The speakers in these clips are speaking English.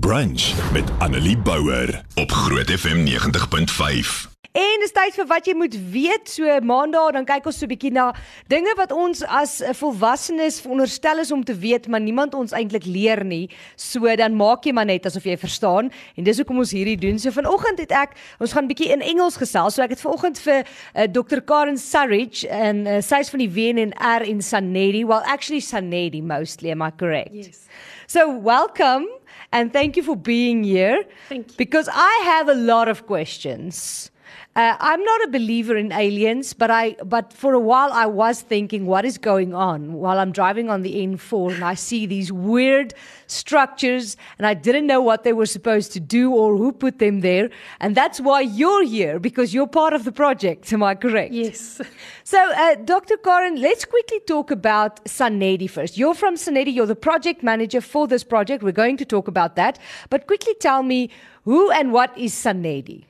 Brunch met Annelie Bouwer op Groot FM 90.5. En dis tyd vir wat jy moet weet. So maandag dan kyk ons so 'n bietjie na dinge wat ons as volwassenes veronderstel is om te weet, maar niemand ons eintlik leer nie. So dan maak jy maar net asof jy verstaan. En dis hoekom ons hierdie doen. So vanoggend het ek ons gaan 'n bietjie in Engels gesels. So ek het vanoggend vir uh, Dr. Karen Surridge en uh, sy's van die WNR in Sanedi. Well, actually Sanedi mostly, am I correct? Yes. So welcome and thank you for being here. Thank you. Because I have a lot of questions. Uh, I'm not a believer in aliens, but I but for a while I was thinking, what is going on while I'm driving on the N4 and I see these weird structures and I didn't know what they were supposed to do or who put them there, and that's why you're here because you're part of the project. Am I correct? Yes. So, uh, Dr. Karen, let's quickly talk about Sanedi first. You're from Sanedi, you're the project manager for this project. We're going to talk about that. But quickly tell me who and what is Sanedi?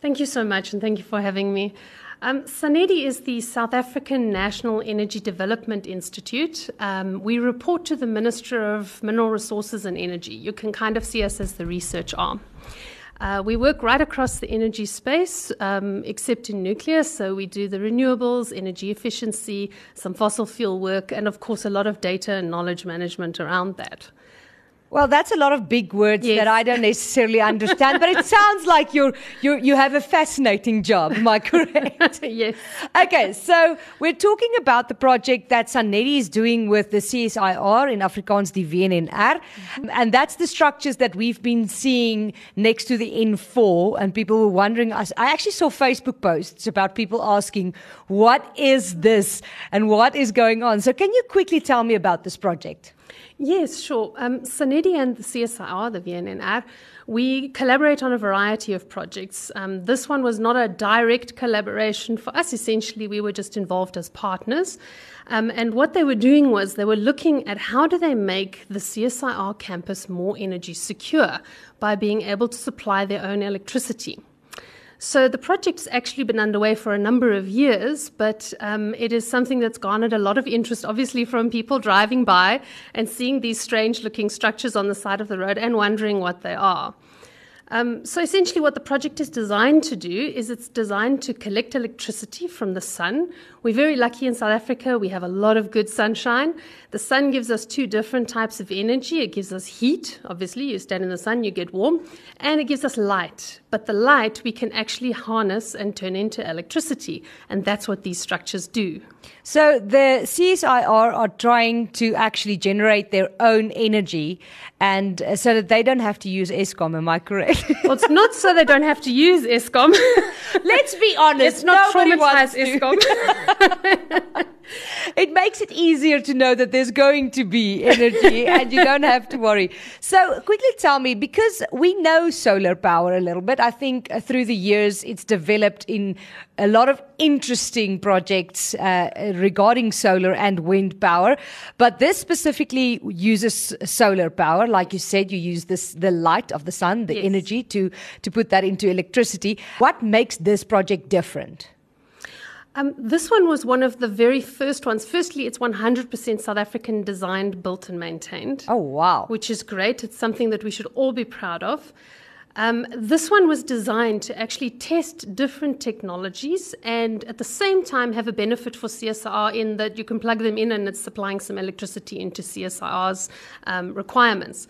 Thank you so much, and thank you for having me. Um, SANEDI is the South African National Energy Development Institute. Um, we report to the Minister of Mineral Resources and Energy. You can kind of see us as the research arm. Uh, we work right across the energy space, um, except in nuclear. So we do the renewables, energy efficiency, some fossil fuel work, and of course, a lot of data and knowledge management around that. Well, that's a lot of big words Yes. that I don't necessarily understand, but it sounds like you're, you you have a fascinating job. Am I correct? yes. okay, so we're talking about the project that Sanedi is doing with the CSIR in Afrikaans die WNR, mm-hmm. and that's the structures that we've been seeing next to the N4, and people were wondering. I actually saw Facebook posts about people asking, "What is this?" and "What is going on?" So, can you quickly tell me about this project? Yes, sure. Um, Sanedi and the CSIR, the WNNR, we collaborate on a variety of projects. Um, this one was not a direct collaboration for us. Essentially, we were just involved as partners. Um, and what they were doing was they were looking at how do they make the CSIR campus more energy secure by being able to supply their own electricity. So the project's actually been underway for a number of years, but um, it is something that's garnered a lot of interest, obviously, from people driving by and seeing these strange looking structures on the side of the road and wondering what they are. Um, so essentially, what the project is designed to do is it's designed to collect electricity from the sun. We're very lucky in South Africa; we have a lot of good sunshine. The sun gives us two different types of energy. It gives us heat. Obviously, you stand in the sun, you get warm, and it gives us light. But the light we can actually harness and turn into electricity, and that's what these structures do. So the CSIR are trying to actually generate their own energy, and uh, so that they don't have to use Eskom. Am I correct? Well, it's not so they don't have to use Eskom. Let's be honest. It's not nobody traumatized wants. Eskom. It makes it easier to know that there's going to be energy, and you don't have to worry. So quickly tell me, because we know solar power a little bit. I think uh, through the years it's developed in a lot of interesting projects uh, regarding solar and wind power. But this specifically uses solar power, like you said. You use this the light of the sun, the Yes. energy to to put that into electricity. What makes this project different? Um, this one was one of the very first ones. Firstly, it's 100% South African designed, built, and maintained. Oh wow! which is great. It's something that we should all be proud of. Um, this one was designed to actually test different technologies and at the same time have a benefit for CSIR in that you can plug them in and it's supplying some electricity into CSIR's um, requirements.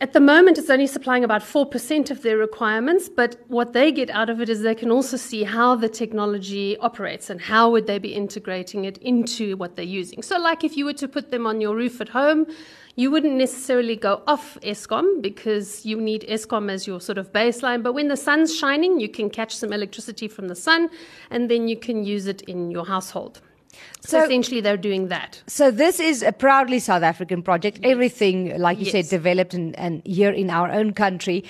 At the moment, it's only supplying about 4% of their requirements, but what they get out of it is they can also see how the technology operates and how would they be integrating it into what they're using. So, like if you were to put them on your roof at home, you wouldn't necessarily go off Eskom because you need Eskom as your sort of baseline. But when the sun's shining, you can catch some electricity from the sun and then you can use it in your household. So, So- essentially, they're doing that. So this is a proudly South African project. Everything, like you said, developed and, and here in our own country.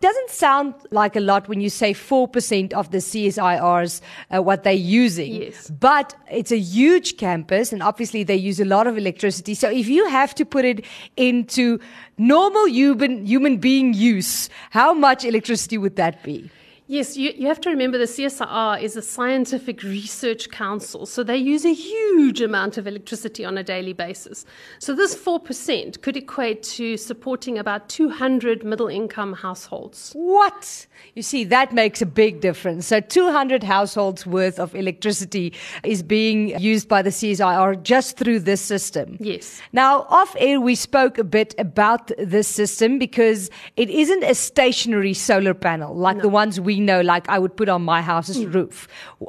Doesn't sound like a lot when you say four percent of the CSIRs uh, what they're using. Yes. But it's a huge campus, and obviously they use a lot of electricity. So if you have to put it into normal human human being use, how much electricity would that be? Yes, you, you have to remember the CSIR is a scientific research council, so they use a huge amount of electricity on a daily basis. So this 4% could equate to supporting about 200 middle income households. What? You see, that makes a big difference. So 200 households worth of electricity is being used by the CSIR just through this system. Yes. Now, off air, we spoke a bit about this system because it isn't a stationary solar panel like No. the ones we know, like I would put on my house's roof.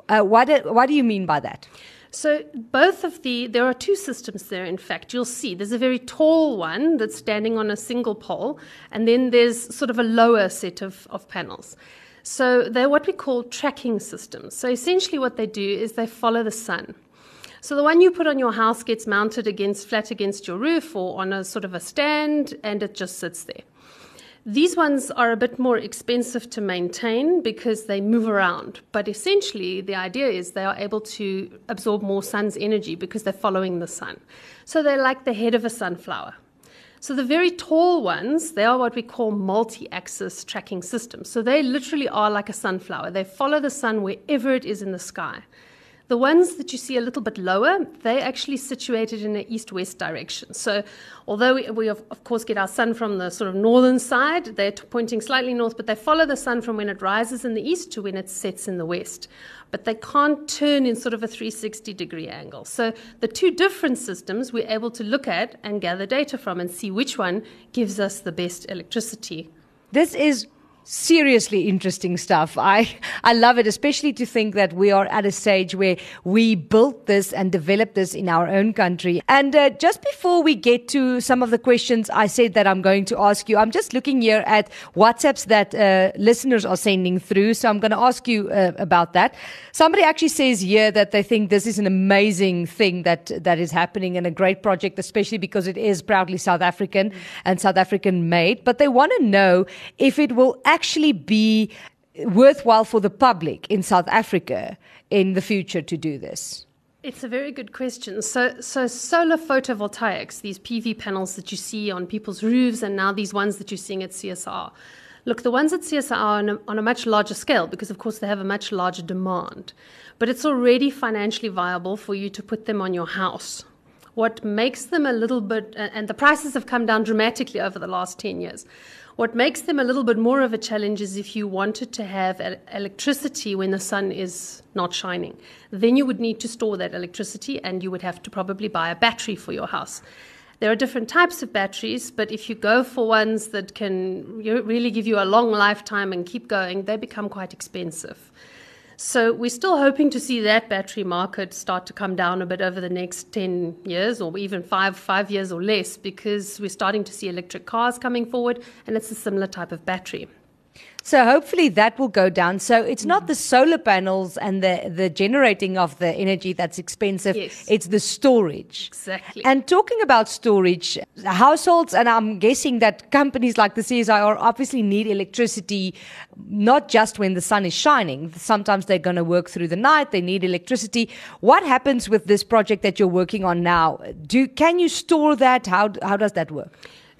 Uh, what, do, what do you mean by that? So both of the there are two systems there. In fact, you'll see there's a very tall one that's standing on a single pole, and then there's sort of a lower set of, of panels. So they're what we call tracking systems. So essentially, what they do is they follow the sun. So the one you put on your house gets mounted against flat against your roof or on a sort of a stand, and it just sits there. These ones are a bit more expensive to maintain because they move around. But essentially, the idea is they are able to absorb more sun's energy because they're following the sun. So they're like the head of a sunflower. So the very tall ones, they are what we call multi-axis tracking systems. So they literally are like a sunflower. They follow the sun wherever it is in the sky. The ones that you see a little bit lower, they're actually situated in an east-west direction. So, although we, we of, of course get our sun from the sort of northern side, they're pointing slightly north, but they follow the sun from when it rises in the east to when it sets in the west. But they can't turn in sort of a 360 degree angle. So, the two different systems we're able to look at and gather data from and see which one gives us the best electricity. This is seriously interesting stuff. I I love it, especially to think that we are at a stage where we built this and developed this in our own country. And uh, just before we get to some of the questions I said that I'm going to ask you, I'm just looking here at WhatsApps that uh, listeners are sending through. So I'm going to ask you uh, about that. Somebody actually says here that they think this is an amazing thing that that is happening and a great project, especially because it is proudly South African and South African made. But they want to know if it will actually be worthwhile for the public in South Africa in the future to do this. It's a very good question. So, so solar photovoltaics, these PV panels that you see on people's roofs, and now these ones that you're seeing at CSIR. Look, the ones at CSIR are on a, on a much larger scale because, of course, they have a much larger demand. But it's already financially viable for you to put them on your house. What makes them a little bit, and the prices have come down dramatically over the last 10 years. What makes them a little bit more of a challenge is if you wanted to have electricity when the sun is not shining. Then you would need to store that electricity and you would have to probably buy a battery for your house. There are different types of batteries, but if you go for ones that can really give you a long lifetime and keep going, they become quite expensive. So we're still hoping to see that battery market start to come down a bit over the next 10 years or even 5 5 years or less because we're starting to see electric cars coming forward and it's a similar type of battery. So hopefully that will go down. So it's not the mm. solar panels and the, the generating of the energy that's expensive. Yes. It's the storage. Exactly. And talking about storage, households, and I'm guessing that companies like the CSIR obviously need electricity, not just when the sun is shining. Sometimes they're going to work through the night. They need electricity. What happens with this project that you're working on now? Do can you store that? How how does that work?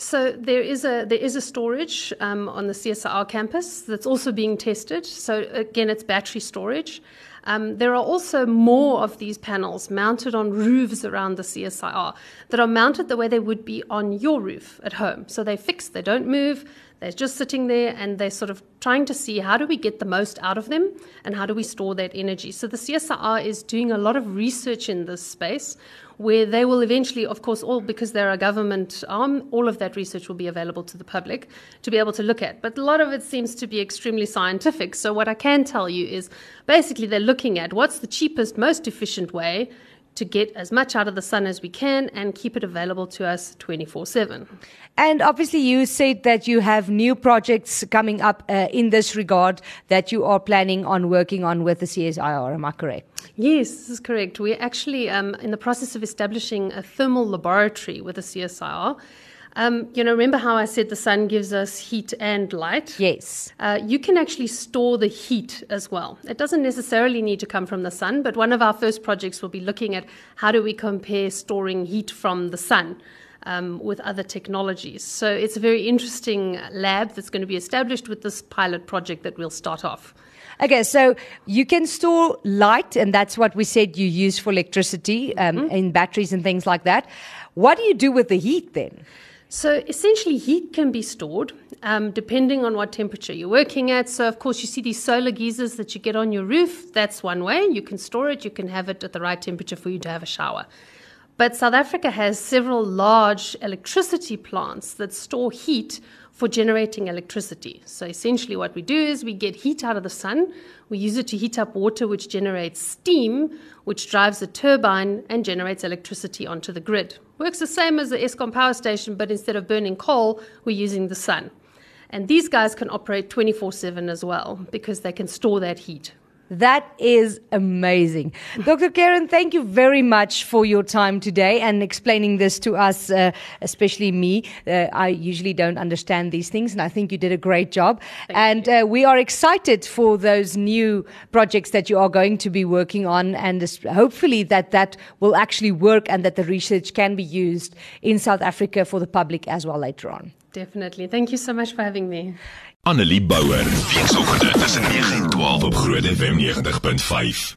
So there is a there is a storage um, on the CSIR campus that's also being tested. So again, it's battery storage. Um, there are also more of these panels mounted on roofs around the CSIR that are mounted the way they would be on your roof at home. So they're fixed, they don't move, they're just sitting there and they're sort of trying to see how do we get the most out of them and how do we store that energy. So the CSIR is doing a lot of research in this space where they will eventually, of course, all because they're a government arm, all of that research will be available to the public to be able to look at. But a lot of it seems to be extremely scientific. So, what I can tell you is basically they're looking at what's the cheapest, most efficient way to get as much out of the sun as we can and keep it available to us 24 7. And obviously, you said that you have new projects coming up uh, in this regard that you are planning on working on with the CSIR. Am I correct? Yes, this is correct. We're actually um, in the process of establishing a thermal laboratory with the CSIR. Um, you know, remember how I said the sun gives us heat and light? Yes. Uh, you can actually store the heat as well. It doesn't necessarily need to come from the sun, but one of our first projects will be looking at how do we compare storing heat from the sun. Um, with other technologies. So it's a very interesting lab that's going to be established with this pilot project that we'll start off. Okay, so you can store light, and that's what we said you use for electricity um, mm-hmm. in batteries and things like that. What do you do with the heat then? So essentially, heat can be stored um, depending on what temperature you're working at. So, of course, you see these solar geysers that you get on your roof. That's one way. You can store it, you can have it at the right temperature for you to have a shower. But South Africa has several large electricity plants that store heat for generating electricity. So essentially, what we do is we get heat out of the sun, we use it to heat up water, which generates steam, which drives a turbine and generates electricity onto the grid. Works the same as the Eskom power station, but instead of burning coal, we're using the sun. And these guys can operate 24 7 as well because they can store that heat. That is amazing. Dr. Karen, thank you very much for your time today and explaining this to us, uh, especially me. Uh, I usually don't understand these things, and I think you did a great job. Thank and uh, we are excited for those new projects that you are going to be working on, and hopefully that that will actually work and that the research can be used in South Africa for the public as well later on. Definitely. Thank you so much for having me. Annelie Bouwer. Weekoggend tussen 9 en 12 op Groot FM 90.5.